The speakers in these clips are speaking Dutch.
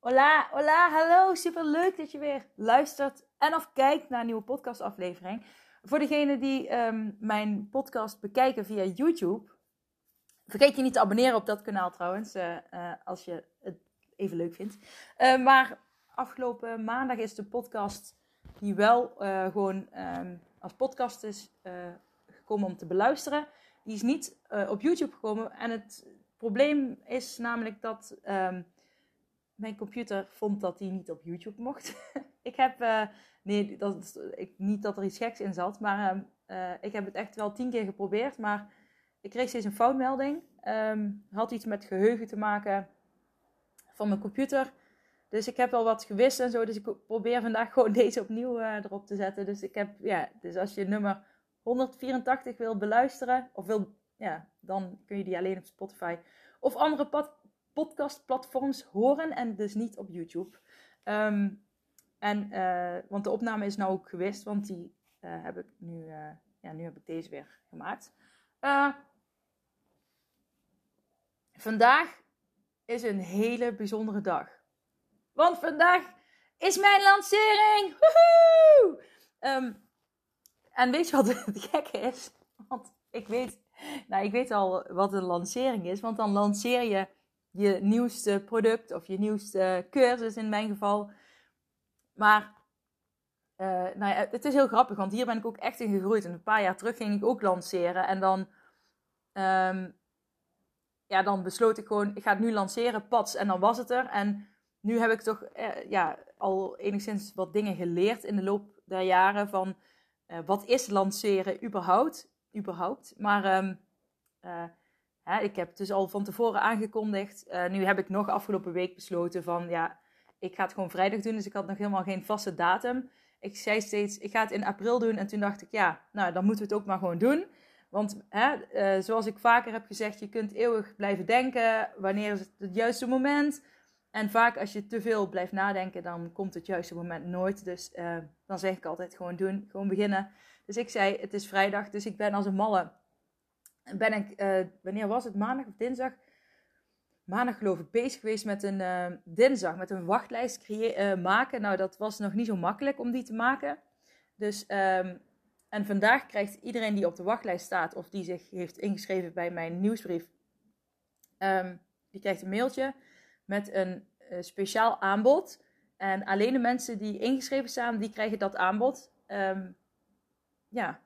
Hola, hola, hallo. Super leuk dat je weer luistert en of kijkt naar een nieuwe podcastaflevering. Voor degenen die um, mijn podcast bekijken via YouTube, vergeet je niet te abonneren op dat kanaal trouwens, uh, uh, als je het even leuk vindt. Uh, maar afgelopen maandag is de podcast die wel gewoon um, als podcast is gekomen om te beluisteren. Die is niet op YouTube gekomen. En het probleem is namelijk dat um, mijn computer vond dat die niet op YouTube mocht. ik heb, uh, nee, dat, ik, niet dat er iets geks in zat, maar uh, ik heb het echt wel tien keer geprobeerd. Maar ik kreeg steeds een foutmelding. Um, had iets met geheugen te maken van mijn computer. Dus ik heb wel wat gewist en zo. Dus ik probeer vandaag gewoon deze opnieuw uh, erop te zetten. Dus ik heb, ja, dus als je nummer 184 wil beluisteren, of wil, ja, dan kun je die alleen op Spotify of andere podcastplatforms horen en dus niet op YouTube. Um, en, uh, want de opname is nou ook geweest, want die uh, heb ik nu, uh, ja, nu heb ik deze weer gemaakt. vandaag is een hele bijzondere dag. Want vandaag is mijn lancering! Um, en weet je wat het gekke is? Want ik weet, nou, ik weet al wat een lancering is, want dan lanceer je je nieuwste product of je nieuwste cursus in mijn geval. Maar uh, nou ja, het is heel grappig, want hier ben ik ook echt in gegroeid. En een paar jaar terug ging ik ook lanceren. En dan, um, ja, dan besloot ik gewoon, ik ga het nu lanceren, pats. En dan was het er. En nu heb ik toch uh, ja, al enigszins wat dingen geleerd in de loop der jaren. Van uh, wat is lanceren überhaupt? überhaupt. Maar um, ik heb het dus al van tevoren aangekondigd. Uh, nu heb ik nog afgelopen week besloten van ja, ik ga het gewoon vrijdag doen. Dus ik had nog helemaal geen vaste datum. Ik zei steeds, ik ga het in april doen. En toen dacht ik, ja, nou dan moeten we het ook maar gewoon doen. Want hè, uh, zoals ik vaker heb gezegd, je kunt eeuwig blijven denken. Wanneer is het het juiste moment? En vaak als je te veel blijft nadenken, dan komt het juiste moment nooit. Dus uh, dan zeg ik altijd gewoon doen, gewoon beginnen. Dus ik zei, het is vrijdag, dus ik ben als een malle ben ik, uh, wanneer was het? Maandag of dinsdag? Maandag geloof ik bezig geweest met een uh, dinsdag, met een wachtlijst uh, maken. Nou, dat was nog niet zo makkelijk om die te maken. Dus, um, en vandaag krijgt iedereen die op de wachtlijst staat of die zich heeft ingeschreven bij mijn nieuwsbrief, um, die krijgt een mailtje met een speciaal aanbod. En alleen de mensen die ingeschreven staan, die krijgen dat aanbod. Um, ja,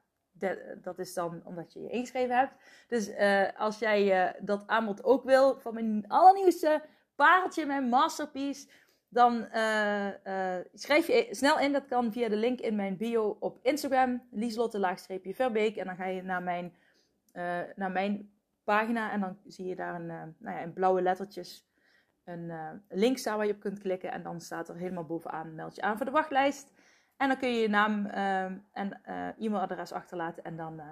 dat is dan omdat je je ingeschreven hebt. Dus uh, als jij uh, dat aanbod ook wil van mijn allernieuwste pareltje, mijn masterpiece, dan uh, schrijf je snel in. Dat kan via de link in mijn bio op Instagram, Lieslotte-Verbeek. En dan ga je naar mijn, naar mijn pagina en dan zie je daar een, nou ja, in blauwe lettertjes een link staan waar je op kunt klikken. En dan staat er helemaal bovenaan, meld je aan voor de wachtlijst. En dan kun je je naam uh, en uh, e-mailadres achterlaten. En dan uh,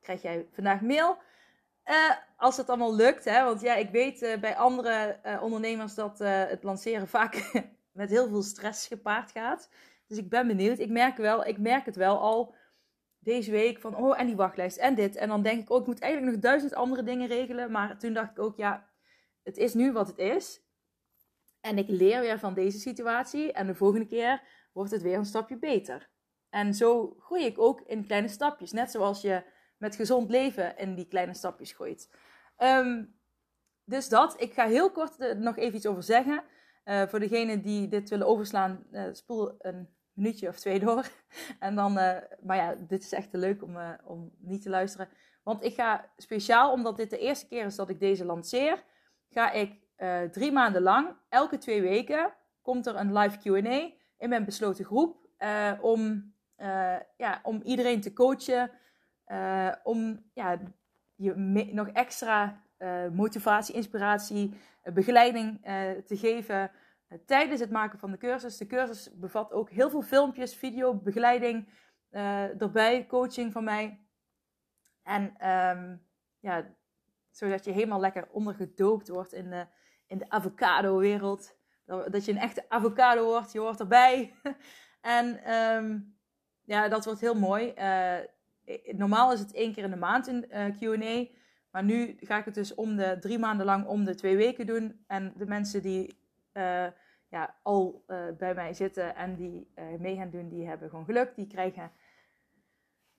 krijg jij vandaag mail. Eh, als het allemaal lukt. Hè? Want ja, ik weet bij andere ondernemers dat het lanceren vaak met heel veel stress gepaard gaat. Dus ik ben benieuwd. Ik merk, wel, ik merk het wel al deze week van, oh, en die wachtlijst en dit. En dan denk ik ook, ik moet eigenlijk nog duizend andere dingen regelen. Maar toen dacht ik ook, ja, het is nu wat het is. En ik leer weer van deze situatie. En de volgende keer wordt het weer een stapje beter. En zo groei ik ook in kleine stapjes. Net zoals je met gezond leven in die kleine stapjes groeit. Um, dus dat. Ik ga heel kort nog even iets over zeggen. Uh, voor degenen die dit willen overslaan, uh, spoel een minuutje of twee door. en dan, uh, maar ja, dit is echt te leuk om, om niet te luisteren. Want ik ga speciaal, omdat dit de eerste keer is dat ik deze lanceer, ga ik drie maanden lang, elke twee weken, komt er een live QA in mijn besloten groep. Uh, om, uh, ja, om iedereen te coachen. om ja, je nog extra motivatie, inspiratie, begeleiding te geven tijdens het maken van de cursus. De cursus bevat ook heel veel filmpjes, video, begeleiding erbij, coaching van mij. En um, ja, zodat je helemaal lekker ondergedoopt wordt in de, in de avocado-wereld. Dat je een echte avocado wordt, je hoort erbij. en um, ja, dat wordt heel mooi. Uh, normaal is het één keer in de maand een uh, QA. Maar nu ga ik het dus om de drie maanden lang om de twee weken doen. En de mensen die uh, ja, al bij mij zitten en die mee gaan doen, die hebben gewoon geluk. Die krijgen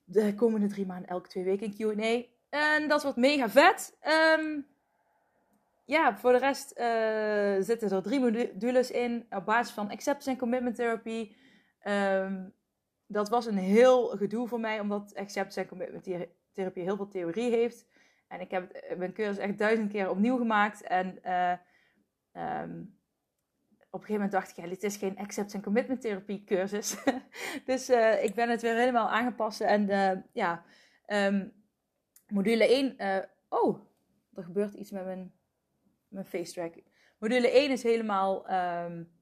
de komende drie maanden elke twee weken een QA. En dat wordt mega vet. Um, ja, voor de rest uh, zitten er drie modules in op basis van acceptance en commitment therapy. Um, dat was een heel gedoe voor mij, omdat acceptance en commitment therapie heel veel theorie heeft. En ik heb mijn cursus echt duizend keer opnieuw gemaakt. En uh, um, op een gegeven moment dacht ik, ja, dit is geen acceptance en commitment therapie cursus. dus uh, ik ben het weer helemaal aangepast. En ja, um, module 1. Uh, oh, er gebeurt iets met mijn, mijn face track. Module 1 is helemaal, um,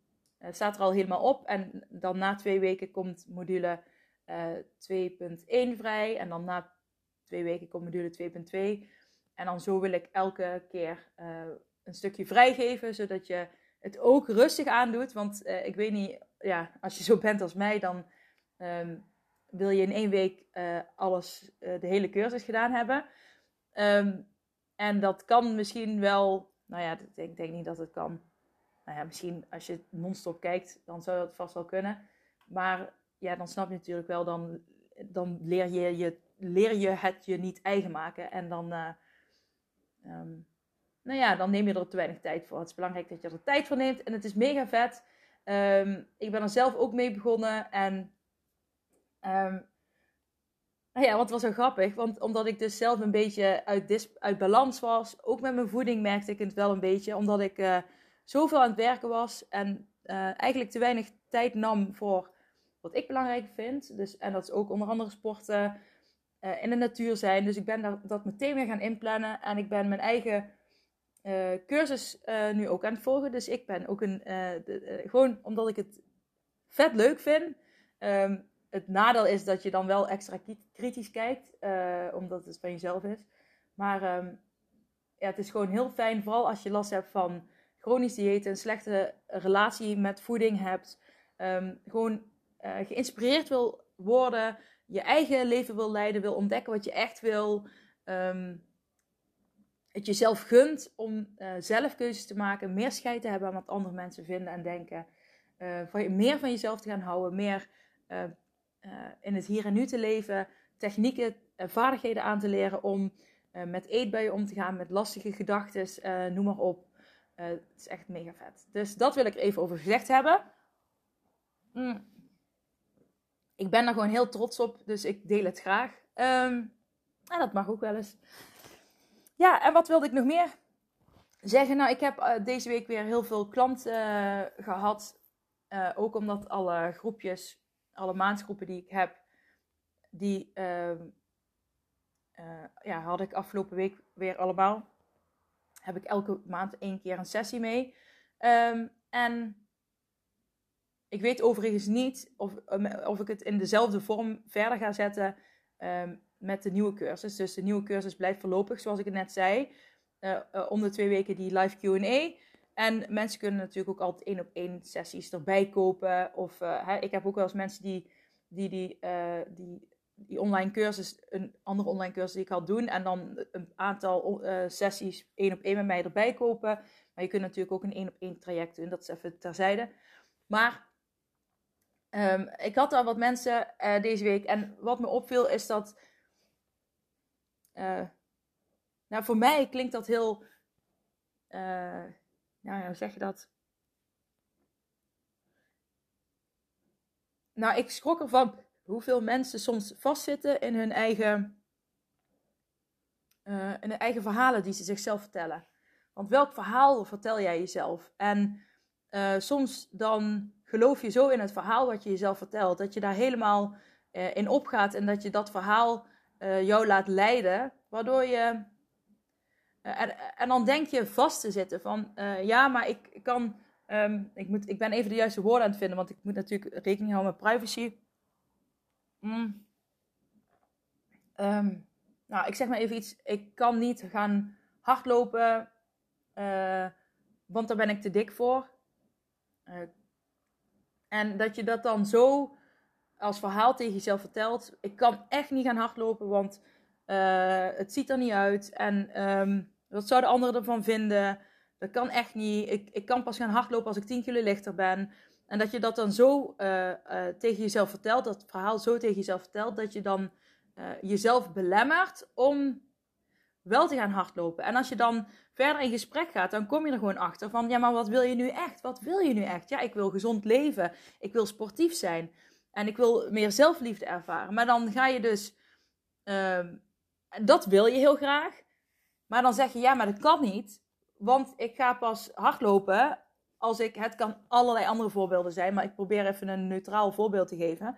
staat er al helemaal op. En dan na twee weken komt module 2.1 vrij. En dan na twee weken komt module 2.2. En dan zo wil ik elke keer een stukje vrijgeven, zodat je het ook rustig aandoet. Want uh, ik weet niet, ja, als je zo bent als mij, dan um, wil je in één week uh, alles, uh, de hele cursus gedaan hebben. Um, en dat kan misschien wel, nou ja, ik denk, niet dat het kan. Nou ja, misschien als je non-stop kijkt, dan zou dat vast wel kunnen. Maar ja, dan snap je natuurlijk wel, dan, dan leer, je, je, leer je het je niet eigen maken. En dan, um, nou ja, dan neem je er te weinig tijd voor. Het is belangrijk dat je er tijd voor neemt. En het is mega vet. Um, ik ben er zelf ook mee begonnen. En um, nou ja, wat was zo grappig. Want omdat ik dus zelf een beetje uit, uit balans was. Ook met mijn voeding merkte ik het wel een beetje. Omdat ik uh, zoveel aan het werken was. En uh, eigenlijk te weinig tijd nam voor wat ik belangrijk vind. Dus, en dat is ook onder andere sporten. Uh, in de natuur zijn. Dus ik ben dat, dat meteen weer gaan inplannen. En ik ben mijn eigen cursus nu ook aan het volgen. Dus ik ben ook een. Gewoon omdat ik het vet leuk vind. Um, het nadeel is dat je dan wel extra kritisch kijkt, omdat het van jezelf is. Maar um, ja, het is gewoon heel fijn, vooral als je last hebt van chronisch dieet, een slechte relatie met voeding hebt. Um, gewoon geïnspireerd wil worden, je eigen leven wil leiden, wil ontdekken wat je echt wil. Um, het jezelf gunt om uh, zelf keuzes te maken, meer scheid te hebben aan wat andere mensen vinden en denken. Van, meer van jezelf te gaan houden, meer uh, in het hier en nu te leven, technieken, vaardigheden aan te leren om met eetbuien om te gaan, met lastige gedachten, noem maar op. het is echt mega vet. Dus dat wil ik er even over gezegd hebben. Mm. Ik ben er gewoon heel trots op, dus ik deel het graag. Um, en dat mag ook wel eens. Ja, en wat wilde ik nog meer zeggen? Nou, ik heb uh, deze week weer heel veel klanten uh, gehad. Uh, ook omdat alle groepjes, alle maandgroepen die ik heb, die ehm, ja, had ik afgelopen week weer allemaal. Heb ik elke maand één keer een sessie mee. Um, en ik weet overigens niet of, of ik het in dezelfde vorm verder ga zetten. Um, met de nieuwe cursus. Dus de nieuwe cursus blijft voorlopig, zoals ik het net zei. Uh, om de twee weken die live QA. En mensen kunnen natuurlijk ook altijd één op één sessies erbij kopen. Of uh, hè, ik heb ook wel eens mensen die die, die, die, die online cursus, een andere online cursus die ik had doen. En dan een aantal sessies één op één met mij erbij kopen. Maar je kunt natuurlijk ook een één op één traject doen. Dat is even terzijde. Maar um, ik had al wat mensen deze week. En wat me opviel is dat nou, voor mij klinkt dat heel. Nou, hoe zeg je dat? Nou, ik schrok ervan hoeveel mensen soms vastzitten in hun eigen, uh, in hun eigen verhalen die ze zichzelf vertellen. Want welk verhaal vertel jij jezelf? En uh, soms dan geloof je zo in het verhaal wat je jezelf vertelt, dat je daar helemaal uh, in opgaat en dat je dat verhaal jou laat leiden, waardoor je. Uh, en, dan denk je vast te zitten van uh, ja, maar ik, kan. Um, ik, moet, ik ben even de juiste woorden aan het vinden, want ik moet natuurlijk rekening houden met privacy. Mm. Um, nou, ik zeg maar even iets. Ik kan niet gaan hardlopen, want daar ben ik te dik voor. en dat je dat dan zo als verhaal tegen jezelf vertelt: ik kan echt niet gaan hardlopen, want uh, het ziet er niet uit. En um, wat zouden anderen ervan vinden? Dat kan echt niet. Ik, ik kan pas gaan hardlopen als ik 10 kilo lichter ben. En dat je dat dan zo uh, uh, tegen jezelf vertelt, dat verhaal zo tegen jezelf vertelt, dat je dan jezelf belemmert om wel te gaan hardlopen. En als je dan verder in gesprek gaat, dan kom je er gewoon achter van, ja, maar wat wil je nu echt? Wat wil je nu echt? Ja, ik wil gezond leven. Ik wil sportief zijn. En ik wil meer zelfliefde ervaren. Maar dan ga je dus. Uh, dat wil je heel graag. Maar dan zeg je ja, maar dat kan niet. Want ik ga pas hardlopen als ik. Het kan allerlei andere voorbeelden zijn. Maar ik probeer even een neutraal voorbeeld te geven.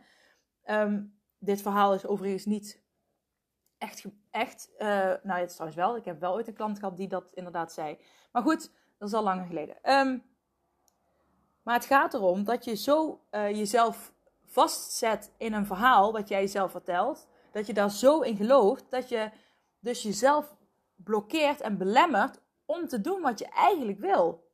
Um, dit verhaal is overigens niet echt. echt uh, nou, het is trouwens wel. Ik heb wel ooit een klant gehad die dat inderdaad zei. Maar goed, dat is al langer geleden. Um, maar het gaat erom dat je zo uh, jezelf vastzet in een verhaal wat jij jezelf vertelt, dat je daar zo in gelooft, dat je dus jezelf blokkeert en belemmert om te doen wat je eigenlijk wil.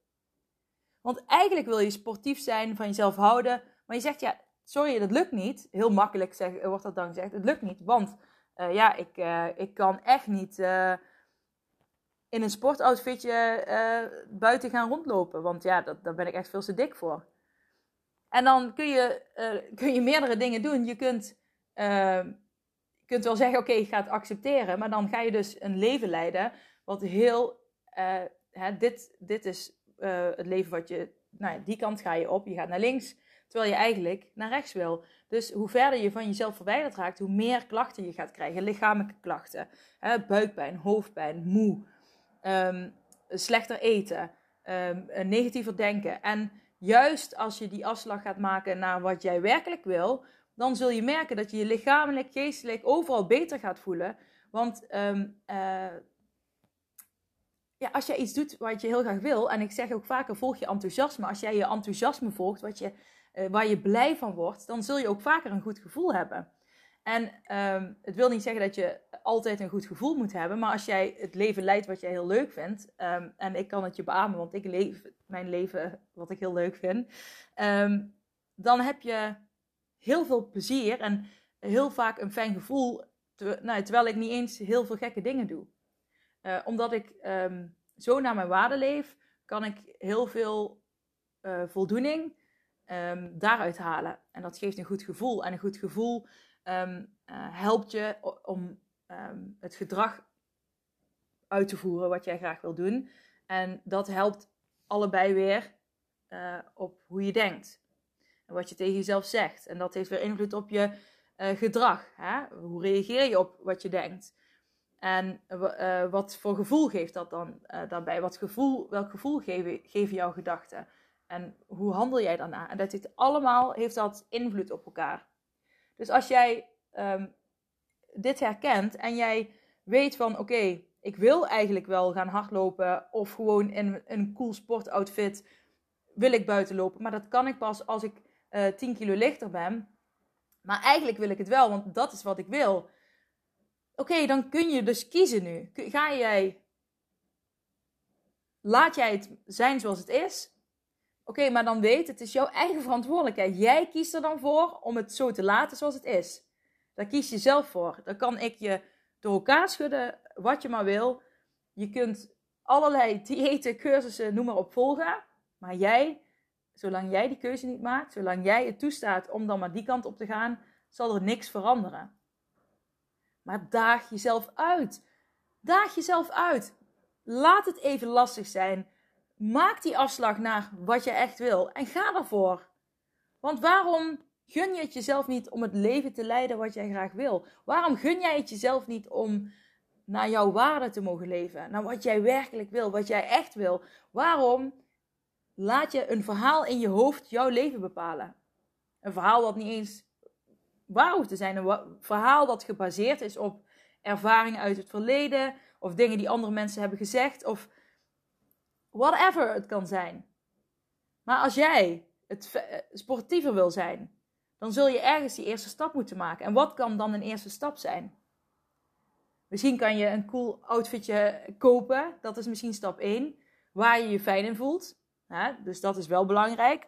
Want eigenlijk wil je sportief zijn, van jezelf houden, maar je zegt ja, sorry, dat lukt niet. Heel makkelijk zeg, wordt dat dan gezegd, het lukt niet, want uh, ja, ik, uh, ik kan echt niet in een sportoutfitje buiten gaan rondlopen, want ja, dat, daar ben ik echt veel te dik voor. En dan kun je, kun je meerdere dingen doen. Je kunt, kunt wel zeggen, oké, ik ga het accepteren. Maar dan ga je dus een leven leiden wat heel... Uh, hè, dit, dit is het leven wat je... Nou ja, die kant ga je op. Je gaat naar links, terwijl je eigenlijk naar rechts wil. Dus hoe verder je van jezelf verwijderd raakt, hoe meer klachten je gaat krijgen. Lichamelijke klachten. Hè, buikpijn, hoofdpijn, moe. Um, slechter eten. Um, negatiever denken. En juist als je die afslag gaat maken naar wat jij werkelijk wil, dan zul je merken dat je je lichamelijk, geestelijk overal beter gaat voelen. Want um, uh, ja, als jij iets doet wat je heel graag wil, en ik zeg ook vaker, volg je enthousiasme. Als jij je enthousiasme volgt, wat je, uh, waar je blij van wordt, dan zul je ook vaker een goed gevoel hebben. En um, het wil niet zeggen dat je altijd een goed gevoel moet hebben, maar als jij het leven leidt wat jij heel leuk vindt, um, en ik kan het je beamen, want ik leef mijn leven wat ik heel leuk vind, dan heb je heel veel plezier en heel vaak een fijn gevoel, nou, terwijl ik niet eens heel veel gekke dingen doe. Uh, omdat ik zo naar mijn waarde leef, kan ik heel veel uh, voldoening daaruit halen. En dat geeft een goed gevoel. En een goed gevoel um, uh, helpt je om het gedrag uit te voeren wat jij graag wil doen. En dat helpt allebei weer op hoe je denkt. Wat je tegen jezelf zegt. En dat heeft weer invloed op je uh, gedrag. Hè? Hoe reageer je op wat je denkt? En uh, wat voor gevoel geeft dat dan daarbij? Wat gevoel, welk gevoel geven, geven jouw gedachten? En hoe handel jij daarna? En dat heeft allemaal heeft dat invloed op elkaar. Dus als jij um, dit herkent en jij weet van oké, ik wil eigenlijk wel gaan hardlopen of gewoon in een cool sportoutfit wil ik buiten lopen. Maar dat kan ik pas als ik uh, eh, 10 kilo lichter ben. Maar eigenlijk wil ik het wel, want dat is wat ik wil. Oké, dan kun je dus kiezen nu. Ga jij. Laat jij het zijn zoals het is? Oké, maar dan weet, het is jouw eigen verantwoordelijkheid. Jij kiest er dan voor om het zo te laten zoals het is. Daar kies je zelf voor. Dan kan ik je door elkaar schudden wat je maar wil. Je kunt allerlei diëten, cursussen, noem maar op volgen. Maar jij, zolang jij die keuze niet maakt, zolang jij het toestaat om dan maar die kant op te gaan, zal er niks veranderen. Maar daag jezelf uit. Daag jezelf uit. Laat het even lastig zijn. Maak die afslag naar wat je echt wil en ga ervoor. Want waarom gun je het jezelf niet om het leven te leiden wat jij graag wil? Waarom gun jij het jezelf niet om naar jouw waarde te mogen leven? Naar wat jij werkelijk wil, wat jij echt wil? Waarom laat je een verhaal in je hoofd jouw leven bepalen? Een verhaal wat niet eens waar hoeft te zijn. Een verhaal dat gebaseerd is op ervaringen uit het verleden, of dingen die andere mensen hebben gezegd, of whatever het kan zijn. Maar als jij het sportiever wil zijn, dan zul je ergens die eerste stap moeten maken. En wat kan dan een eerste stap zijn? Misschien kan je een cool outfitje kopen. Dat is misschien stap 1. Waar je je fijn in voelt. Dus dat is wel belangrijk.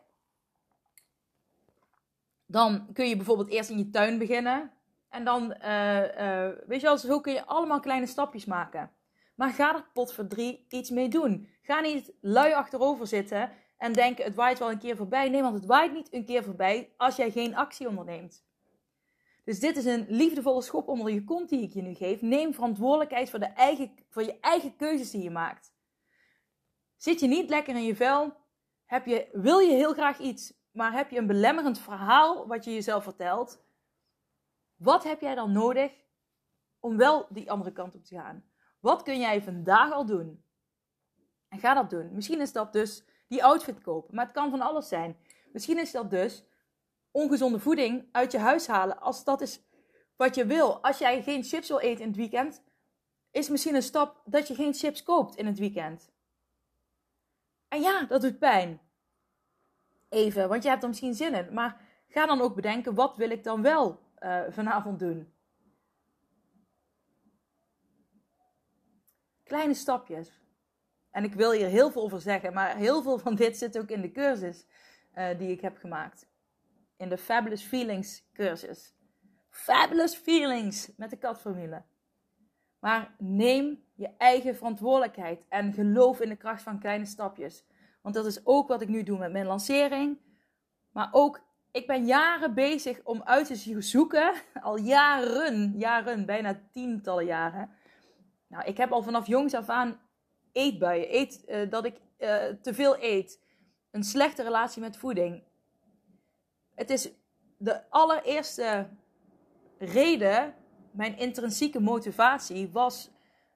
Dan kun je bijvoorbeeld eerst in je tuin beginnen. En dan, uh, uh, weet je wel, zo kun je allemaal kleine stapjes maken. Maar ga er pot voor drie iets mee doen. Ga niet lui achterover zitten en denken het waait wel een keer voorbij. Nee, want het waait niet een keer voorbij als jij geen actie onderneemt. Dus dit is een liefdevolle schop onder je kont die ik je nu geef. Neem verantwoordelijkheid voor, de eigen, voor je eigen keuzes die je maakt. Zit je niet lekker in je vel? Heb je, wil je heel graag iets, maar heb je een belemmerend verhaal wat je jezelf vertelt? Wat heb jij dan nodig om wel die andere kant op te gaan? Wat kun jij vandaag al doen? En ga dat doen. Misschien is dat dus die outfit kopen, maar het kan van alles zijn. Misschien is dat dus ongezonde voeding uit je huis halen. Als dat is wat je wil. Als jij geen chips wil eten in het weekend, is misschien een stap dat je geen chips koopt in het weekend. En ja, dat doet pijn. Even, want je hebt er misschien zin in. Maar ga dan ook bedenken, wat wil ik dan wel uh, vanavond doen? Kleine stapjes. En ik wil hier heel veel over zeggen, maar heel veel van dit zit ook in de cursus uh, die ik heb gemaakt in de Fabulous Feelings cursus. Fabulous Feelings met de katformule. Maar neem je eigen verantwoordelijkheid en geloof in de kracht van kleine stapjes. Want dat is ook wat ik nu doe met mijn lancering. Maar ook, ik ben jaren bezig om uit te zoeken, al jaren, jaren, bijna tientallen jaren. Nou, ik heb al vanaf jongs af aan eetbuien, eet, uh, dat ik uh, te veel eet, een slechte relatie met voeding, het is de allereerste reden, mijn intrinsieke motivatie, was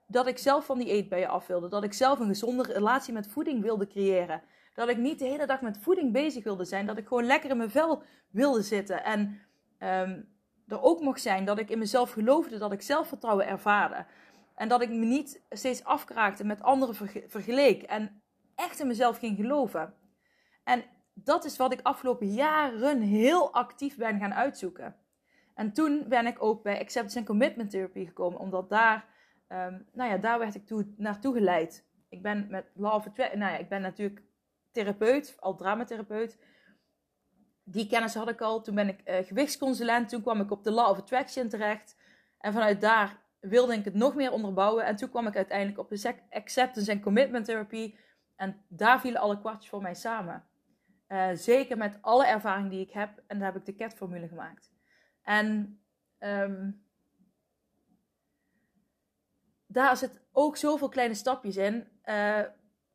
dat ik zelf van die eetbuien af wilde. Dat ik zelf een gezonde relatie met voeding wilde creëren. Dat ik niet de hele dag met voeding bezig wilde zijn. Dat ik gewoon lekker in mijn vel wilde zitten. En um, er ook mocht zijn dat ik in mezelf geloofde, dat ik zelfvertrouwen ervaarde. En dat ik me niet steeds afkraakte met anderen vergeleek. En echt in mezelf ging geloven. En dat is wat ik afgelopen jaren heel actief ben gaan uitzoeken. En toen ben ik ook bij Acceptance and Commitment Therapy gekomen, omdat daar, um, nou ja, daar werd ik toe, naartoe geleid. Ik ben met Law of nou ja, ik ben natuurlijk therapeut, al dramatherapeut. Die kennis had ik al. Toen ben ik uh, gewichtsconsulent. Toen kwam ik op de Law of Attraction terecht. En vanuit daar wilde ik het nog meer onderbouwen. En toen kwam ik uiteindelijk op de Acceptance and Commitment Therapy. En daar vielen alle kwartjes voor mij samen. Uh, zeker met alle ervaring die ik heb. En daar heb ik de CAT-formule gemaakt. En um, daar zit ook zoveel kleine stapjes in. Uh,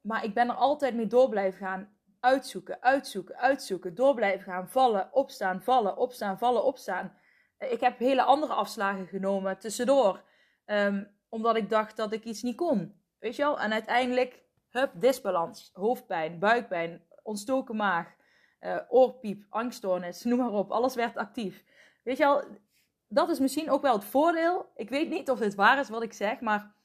maar ik ben er altijd mee door blijven gaan. Uitzoeken, uitzoeken, uitzoeken. Door blijven gaan. Vallen, opstaan, vallen, opstaan, vallen, opstaan. Uh, ik heb hele andere afslagen genomen tussendoor. Um, omdat ik dacht dat ik iets niet kon. Weet je wel? En uiteindelijk, hup, disbalans. Hoofdpijn, buikpijn, ontstoken maag, uh, oorpiep, angststoornis, noem maar op. Alles werd actief. Weet je wel, dat is misschien ook wel het voordeel. Ik weet niet of dit waar is wat ik zeg, maar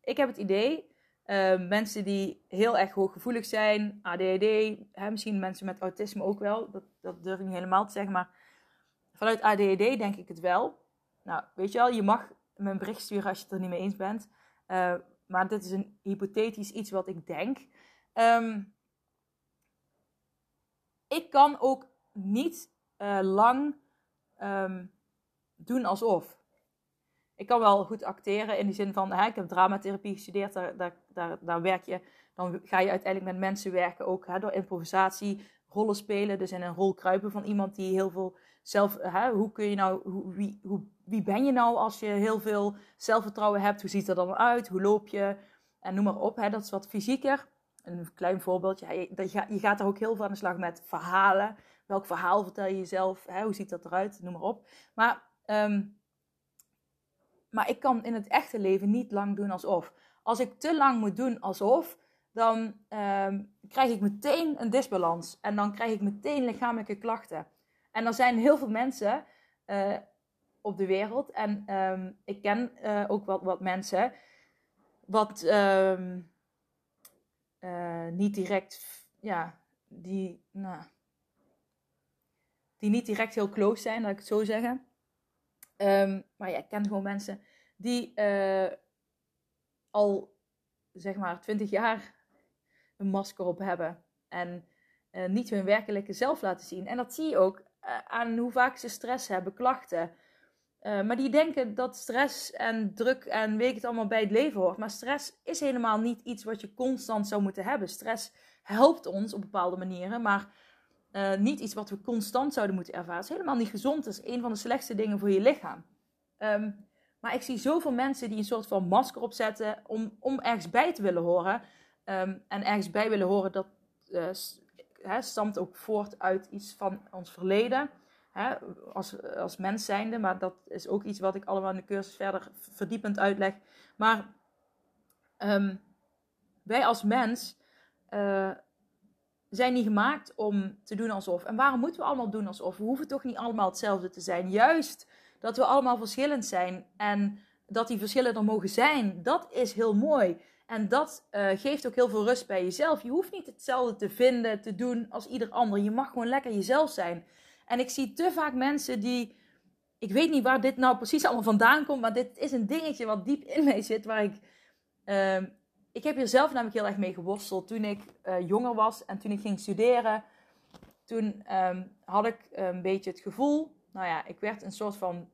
ik heb het idee. Uh, mensen die heel erg hooggevoelig zijn, ADHD, hè, misschien mensen met autisme ook wel, dat, dat durf ik niet helemaal te zeggen, maar vanuit ADHD denk ik het wel. Nou, weet je wel, je mag me een bericht sturen als je het er niet mee eens bent. Uh, maar dit is een hypothetisch iets wat ik denk. Um, ik kan ook niet uh, lang um, doen alsof. Ik kan wel goed acteren in de zin van, hè, ik heb dramatherapie gestudeerd, daar, daar, daar, daar werk je, dan ga je uiteindelijk met mensen werken, ook hè, door improvisatie, rollen spelen, dus in een rol kruipen van iemand die heel veel zelf, hè, hoe kun je nou, hoe, wie, hoe, wie ben je nou als je heel veel zelfvertrouwen hebt, hoe ziet er dan uit, hoe loop je, en noem maar op, hè, dat is wat fysieker een klein voorbeeldje. Je, je gaat er ook heel veel aan de slag met verhalen. Welk verhaal vertel je jezelf? Hè? Hoe ziet dat eruit? Noem maar op. Maar, um, maar ik kan in het echte leven niet lang doen alsof. Als ik te lang moet doen alsof, dan um, krijg ik meteen een disbalans. En dan krijg ik meteen lichamelijke klachten. En er zijn heel veel mensen uh, op de wereld. En ehm, ik ken uh, ook wat, wat mensen. Wat ehm, uh, niet direct, ja, die, nou, die niet direct heel close zijn, laat ik het zo zeggen. Um, maar ja, ik ken gewoon mensen die uh, al, zeg maar, 20 jaar een masker op hebben. En uh, niet hun werkelijke zelf laten zien. En dat zie je ook aan hoe vaak ze stress hebben, klachten. Maar die denken dat stress en druk en weet het allemaal bij het leven hoort. Maar stress is helemaal niet iets wat je constant zou moeten hebben. Stress helpt ons op bepaalde manieren, maar uh, niet iets wat we constant zouden moeten ervaren. Het is helemaal niet gezond. Het is een van de slechtste dingen voor je lichaam. Um, maar ik zie zoveel mensen die een soort van masker opzetten om, om ergens bij te willen horen. Um, en ergens bij willen horen, dat uh, stamt ook voort uit iets van ons verleden hè, als, als mens zijnde. Maar dat is ook iets wat ik allemaal in de cursus verder verdiepend uitleg. Maar um, wij als mens uh, zijn niet gemaakt om te doen alsof. En waarom moeten we allemaal doen alsof? We hoeven toch niet allemaal hetzelfde te zijn. Juist dat we allemaal verschillend zijn en dat die verschillen er mogen zijn, dat is heel mooi. En dat uh, geeft ook heel veel rust bij jezelf. Je hoeft niet hetzelfde te vinden, te doen als ieder ander. Je mag gewoon lekker jezelf zijn. En ik zie te vaak mensen die. Ik weet niet waar dit nou precies allemaal vandaan komt, maar dit is een dingetje wat diep in mij zit. Waar ik. Uh, ik heb hier zelf namelijk heel erg mee geworsteld toen ik uh, jonger was en toen ik ging studeren. Toen um, had ik een beetje het gevoel. Nou ja, ik werd een soort van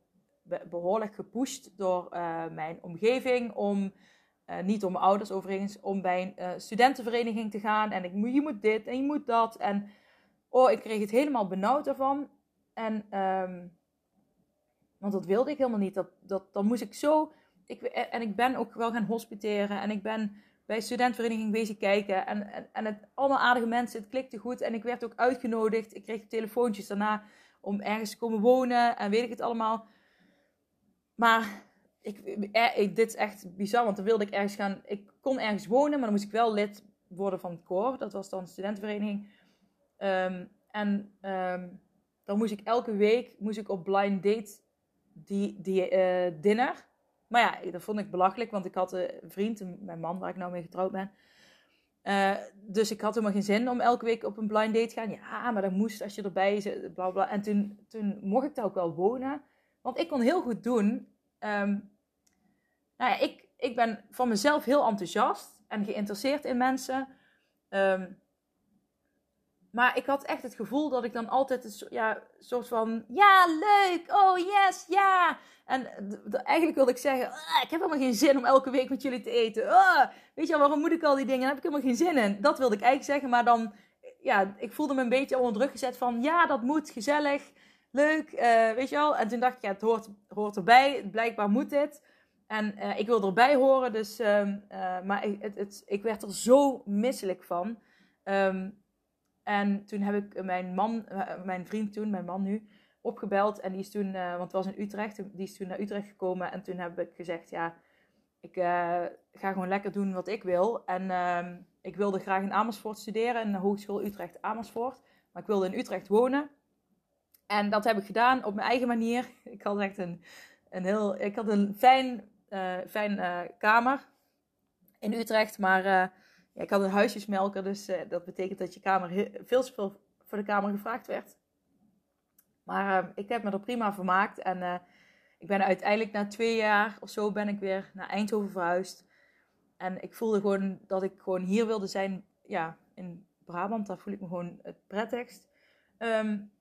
behoorlijk gepusht door uh, mijn omgeving om. Uh, niet door mijn ouders overigens, om bij een studentenvereniging te gaan. En ik, je moet dit en je moet dat. En Oh, ik kreeg het helemaal benauwd ervan. En, um, want dat wilde ik helemaal niet. Dat, dat, dan moest ik zo. Ik, en ik ben ook wel gaan hospiteren. En ik ben bij studentenvereniging bezig kijken. En, en, het, allemaal aardige mensen. Het klikte goed. En ik werd ook uitgenodigd. Ik kreeg telefoontjes daarna om ergens te komen wonen. En weet ik het allemaal. Maar ik, ik, dit is echt bizar. Want dan wilde ik ergens gaan. Ik kon ergens wonen. Maar dan moest ik wel lid worden van het koor. Dat was dan de studentenvereniging. Um, en um, dan moest ik elke week moest ik op blind date die, die uh, dinner. Maar ja, dat vond ik belachelijk, want ik had een vriend, mijn man waar ik nou mee getrouwd ben. Uh, dus ik had helemaal geen zin om elke week op een blind date te gaan. Ja, maar dat moest als je erbij zit, bla bla. En toen, toen mocht ik daar ook wel wonen. Want ik kon heel goed doen. Um, nou ja, ik, ik ben van mezelf heel enthousiast en geïnteresseerd in mensen. Um, maar ik had echt het gevoel dat ik dan altijd een ja, soort van... Ja, leuk! Oh, yes! Ja! En eigenlijk wilde ik zeggen... Ah, ik heb helemaal geen zin om elke week met jullie te eten. Ah, weet je wel, waarom moet ik al die dingen? Daar heb ik helemaal geen zin in. Dat wilde ik eigenlijk zeggen. Maar dan... Ja, ik voelde me een beetje onder druk gezet van... Ja, dat moet. Gezellig. Leuk. Uh, weet je wel? En toen dacht ik, ja, het hoort, hoort erbij. Blijkbaar moet dit. En uh, ik wil erbij horen. Dus... Uh, maar ik, het, het, ik werd er zo misselijk van... Um, en toen heb ik mijn man, eh, mijn vriend toen, mijn man nu, opgebeld. En die is toen, uh, want het was in Utrecht, die is toen naar Utrecht gekomen. En toen heb ik gezegd, ja, ik uh, ga gewoon lekker doen wat ik wil. En uh, ik wilde graag in Amersfoort studeren, in de Hogeschool Utrecht Amersfoort. Maar ik wilde in Utrecht wonen. En dat heb ik gedaan op mijn eigen manier. Ik had echt een, een heel, ik had een fijn, fijn kamer in Utrecht, maar ik had een huisjesmelker, dus uh, dat betekent dat je kamer veel te veel voor de kamer gevraagd werd. Maar uh, ik heb me er prima vermaakt en uh, ik ben uiteindelijk na twee jaar of zo ben ik weer naar Eindhoven verhuisd. En ik voelde gewoon dat ik gewoon hier wilde zijn, ja, in Brabant. Daar voel ik me gewoon het prettigst. Um,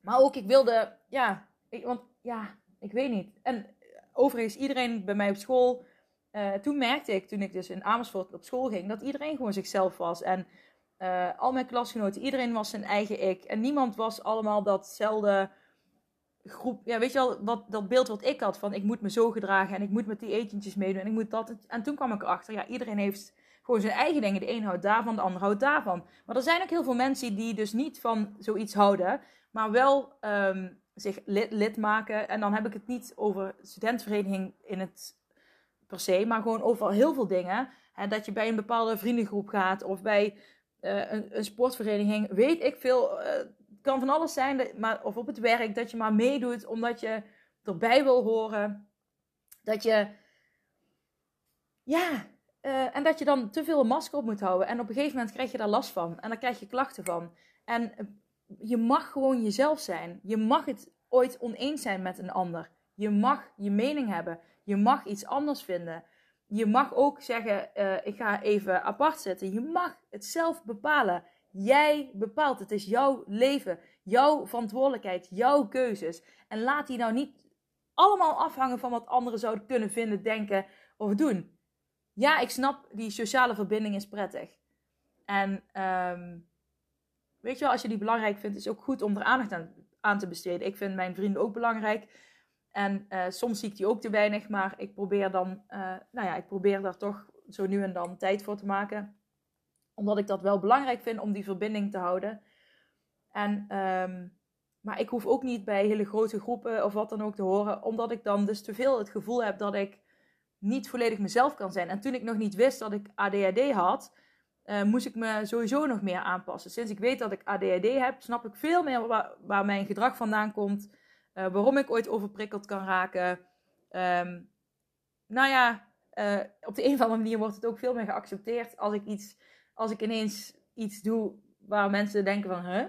maar ook, ik wilde, ja, ik, want ja, ik weet niet. En overigens, iedereen bij mij op school uh, toen merkte ik, toen ik dus in Amersfoort op school ging, dat iedereen gewoon zichzelf was. En uh, al mijn klasgenoten, iedereen was zijn eigen ik. En niemand was allemaal datzelfde groep. Ja, weet je wel, wat, dat beeld wat ik had van ik moet me zo gedragen en ik moet met die etentjes meedoen en ik moet dat. En toen kwam ik erachter, ja, iedereen heeft gewoon zijn eigen dingen. De een houdt daarvan, de ander houdt daarvan. Maar er zijn ook heel veel mensen die dus niet van zoiets houden, maar wel um, zich lid, lid maken. En dan heb ik het niet over studentenvereniging in het per se, maar gewoon over heel veel dingen. Hè, dat je bij een bepaalde vriendengroep gaat of bij uh, een, een, sportvereniging, weet ik veel. Uh, kan van alles zijn, maar, of op het werk, dat je maar meedoet omdat je erbij wil horen. Dat je, ja, uh, en dat je dan te veel een masker op moet houden. En op een gegeven moment krijg je daar last van. En dan krijg je klachten van. En je mag gewoon jezelf zijn. Je mag het ooit oneens zijn met een ander. Je mag je mening hebben. Je mag iets anders vinden. Je mag ook zeggen: uh, ik ga even apart zitten. Je mag het zelf bepalen. Jij bepaalt. Het is jouw leven, jouw verantwoordelijkheid, jouw keuzes. En laat die nou niet allemaal afhangen van wat anderen zouden kunnen vinden, denken of doen. Ja, ik snap, die sociale verbinding is prettig. En um, weet je wel, als je die belangrijk vindt, is het ook goed om er aandacht aan, aan te besteden. Ik vind mijn vrienden ook belangrijk. En uh, soms zie ik die ook te weinig, maar ik probeer dan, uh, nou ja, ik probeer daar toch zo nu en dan tijd voor te maken. Omdat ik dat wel belangrijk vind om die verbinding te houden. En, um, maar ik hoef ook niet bij hele grote groepen of wat dan ook te horen, omdat ik dan dus te veel het gevoel heb dat ik niet volledig mezelf kan zijn. En toen ik nog niet wist dat ik ADHD had, uh, moest ik me sowieso nog meer aanpassen. Sinds ik weet dat ik ADHD heb, snap ik veel meer waar mijn gedrag vandaan komt. Uh, waarom ik ooit overprikkeld kan raken. Um, nou ja, uh, op de een of andere manier wordt het ook veel meer geaccepteerd als ik iets, als ik ineens iets doe waar mensen denken van, huh?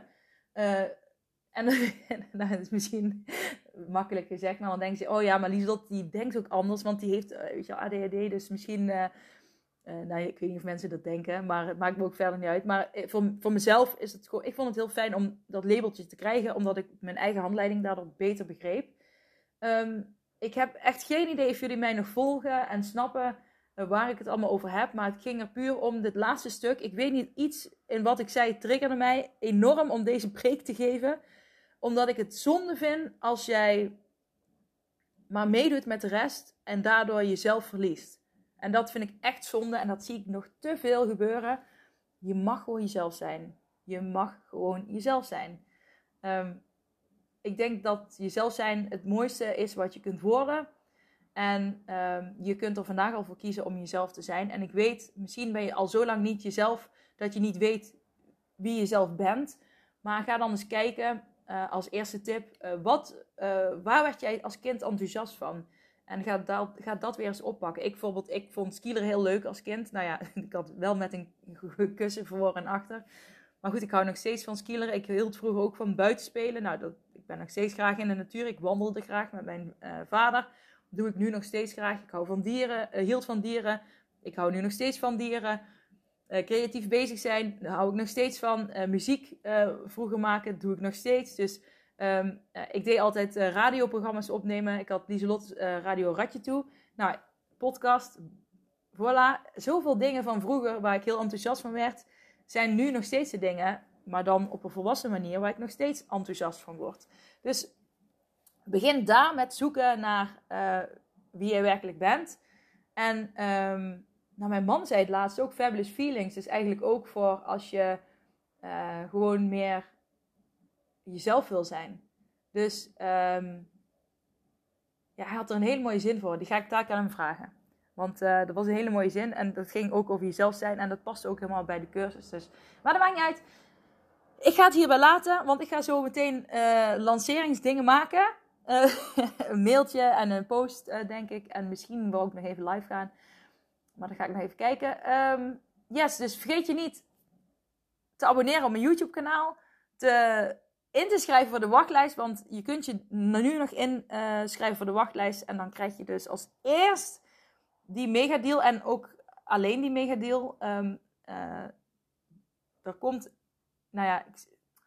en dat is misschien makkelijk gezegd, maar dan denken ze, oh ja, maar Lieslot die denkt ook anders, want die heeft, weet je, ADHD, dus misschien nou, ik weet niet of mensen dat denken, maar het maakt me ook verder niet uit. Maar eh, voor, voor mezelf is het. Ik vond het heel fijn om dat labeltje te krijgen, omdat ik mijn eigen handleiding daardoor beter begreep. Um, ik heb echt geen idee of jullie mij nog volgen en snappen uh, waar ik het allemaal over heb. Maar het ging er puur om dit laatste stuk. Ik weet niet, iets in wat ik zei triggerde mij enorm om deze preek te geven. Omdat ik het zonde vind als jij maar meedoet met de rest en daardoor jezelf verliest. En dat vind ik echt zonde en dat zie ik nog te veel gebeuren. Je mag gewoon jezelf zijn. Je mag gewoon jezelf zijn. Um, ik denk dat jezelf zijn het mooiste is wat je kunt worden. En um, je kunt er vandaag al voor kiezen om jezelf te zijn. En ik weet, misschien ben je al zo lang niet jezelf dat je niet weet wie je zelf bent. Maar ga dan eens kijken uh, als eerste tip. Uh, wat, uh, waar werd jij als kind enthousiast van? En ga dat, dat weer eens oppakken. Ik bijvoorbeeld, ik vond skieler heel leuk als kind. Nou ja, ik had wel met een kussen voor en achter. Maar goed, ik hou nog steeds van skileren. Ik hield vroeger ook van buitenspelen. Nou, dat, ik ben nog steeds graag in de natuur. Ik wandelde graag met mijn uh, vader. Dat doe ik nu nog steeds graag. Ik hou van dieren, uh, hield van dieren. Ik hou nu nog steeds van dieren. Uh, creatief bezig zijn, daar hou ik nog steeds van. muziek vroeger maken, doe ik nog steeds. Dus Um, uh, ik deed altijd uh, radioprogramma's opnemen. Ik had Lieselot uh, Radio Ratje toe. Nou, podcast. Voilà. Zoveel dingen van vroeger waar ik heel enthousiast van werd, zijn nu nog steeds de dingen, maar dan op een volwassen manier waar ik nog steeds enthousiast van word. Dus begin daar met zoeken naar wie je werkelijk bent. En um, nou, mijn man zei het laatst ook, Fabulous Feelings is eigenlijk ook voor als je gewoon meer jezelf wil zijn. Dus um, ja, hij had er een hele mooie zin voor. Die ga ik daar aan hem vragen. Want uh, dat was een hele mooie zin. En dat ging ook over jezelf zijn. En dat past ook helemaal bij de cursus. Dus. Maar dat maakt niet uit. Ik ga het hierbij laten. Want ik ga zo meteen uh, lanceringsdingen maken. Uh, een mailtje en een post, denk ik. En misschien wil ik nog even live gaan. Maar dan ga ik nog even kijken. Um, yes, dus vergeet je niet te abonneren op mijn YouTube kanaal. Te in te schrijven voor de wachtlijst. Want je kunt je nu nog inschrijven uh, voor de wachtlijst. En dan krijg je dus als eerst die megadeal. En ook alleen die megadeal. Um, er komt, nou ja, ik,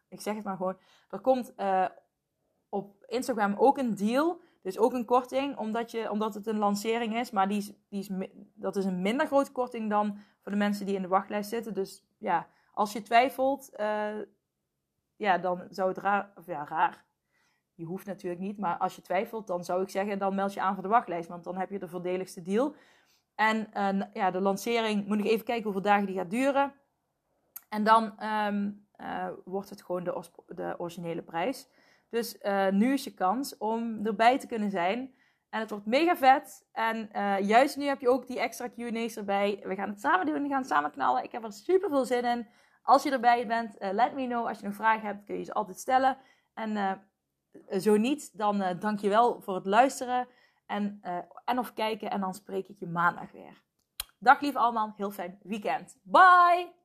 ik, zeg het maar gewoon. Er komt uh, op Instagram ook een deal. Dus ook een korting, omdat, je, omdat het een lancering is. Maar die is, die is, dat is een minder grote korting dan voor de mensen die in de wachtlijst zitten. Dus ja, als je twijfelt, ja, dan zou het raar, of ja, raar. Je hoeft natuurlijk niet, maar als je twijfelt, dan zou ik zeggen, dan meld je aan voor de wachtlijst, want dan heb je de voordeligste deal. En uh, ja, de lancering, moet ik even kijken hoeveel dagen die gaat duren. En dan um, uh, wordt het gewoon de, de originele prijs. Dus uh, nu is je kans om erbij te kunnen zijn. En het wordt mega vet. En juist nu heb je ook die extra Q&A's erbij. We gaan het samen doen, we gaan het samen knallen. Ik heb er super veel zin in. Als je erbij bent, uh, let me know. Als je nog vragen hebt, kun je ze altijd stellen. En uh, zo niet, dan uh, dank je wel voor het luisteren en, en of kijken. En dan spreek ik je maandag weer. Dag lief allemaal, heel fijn weekend. Bye!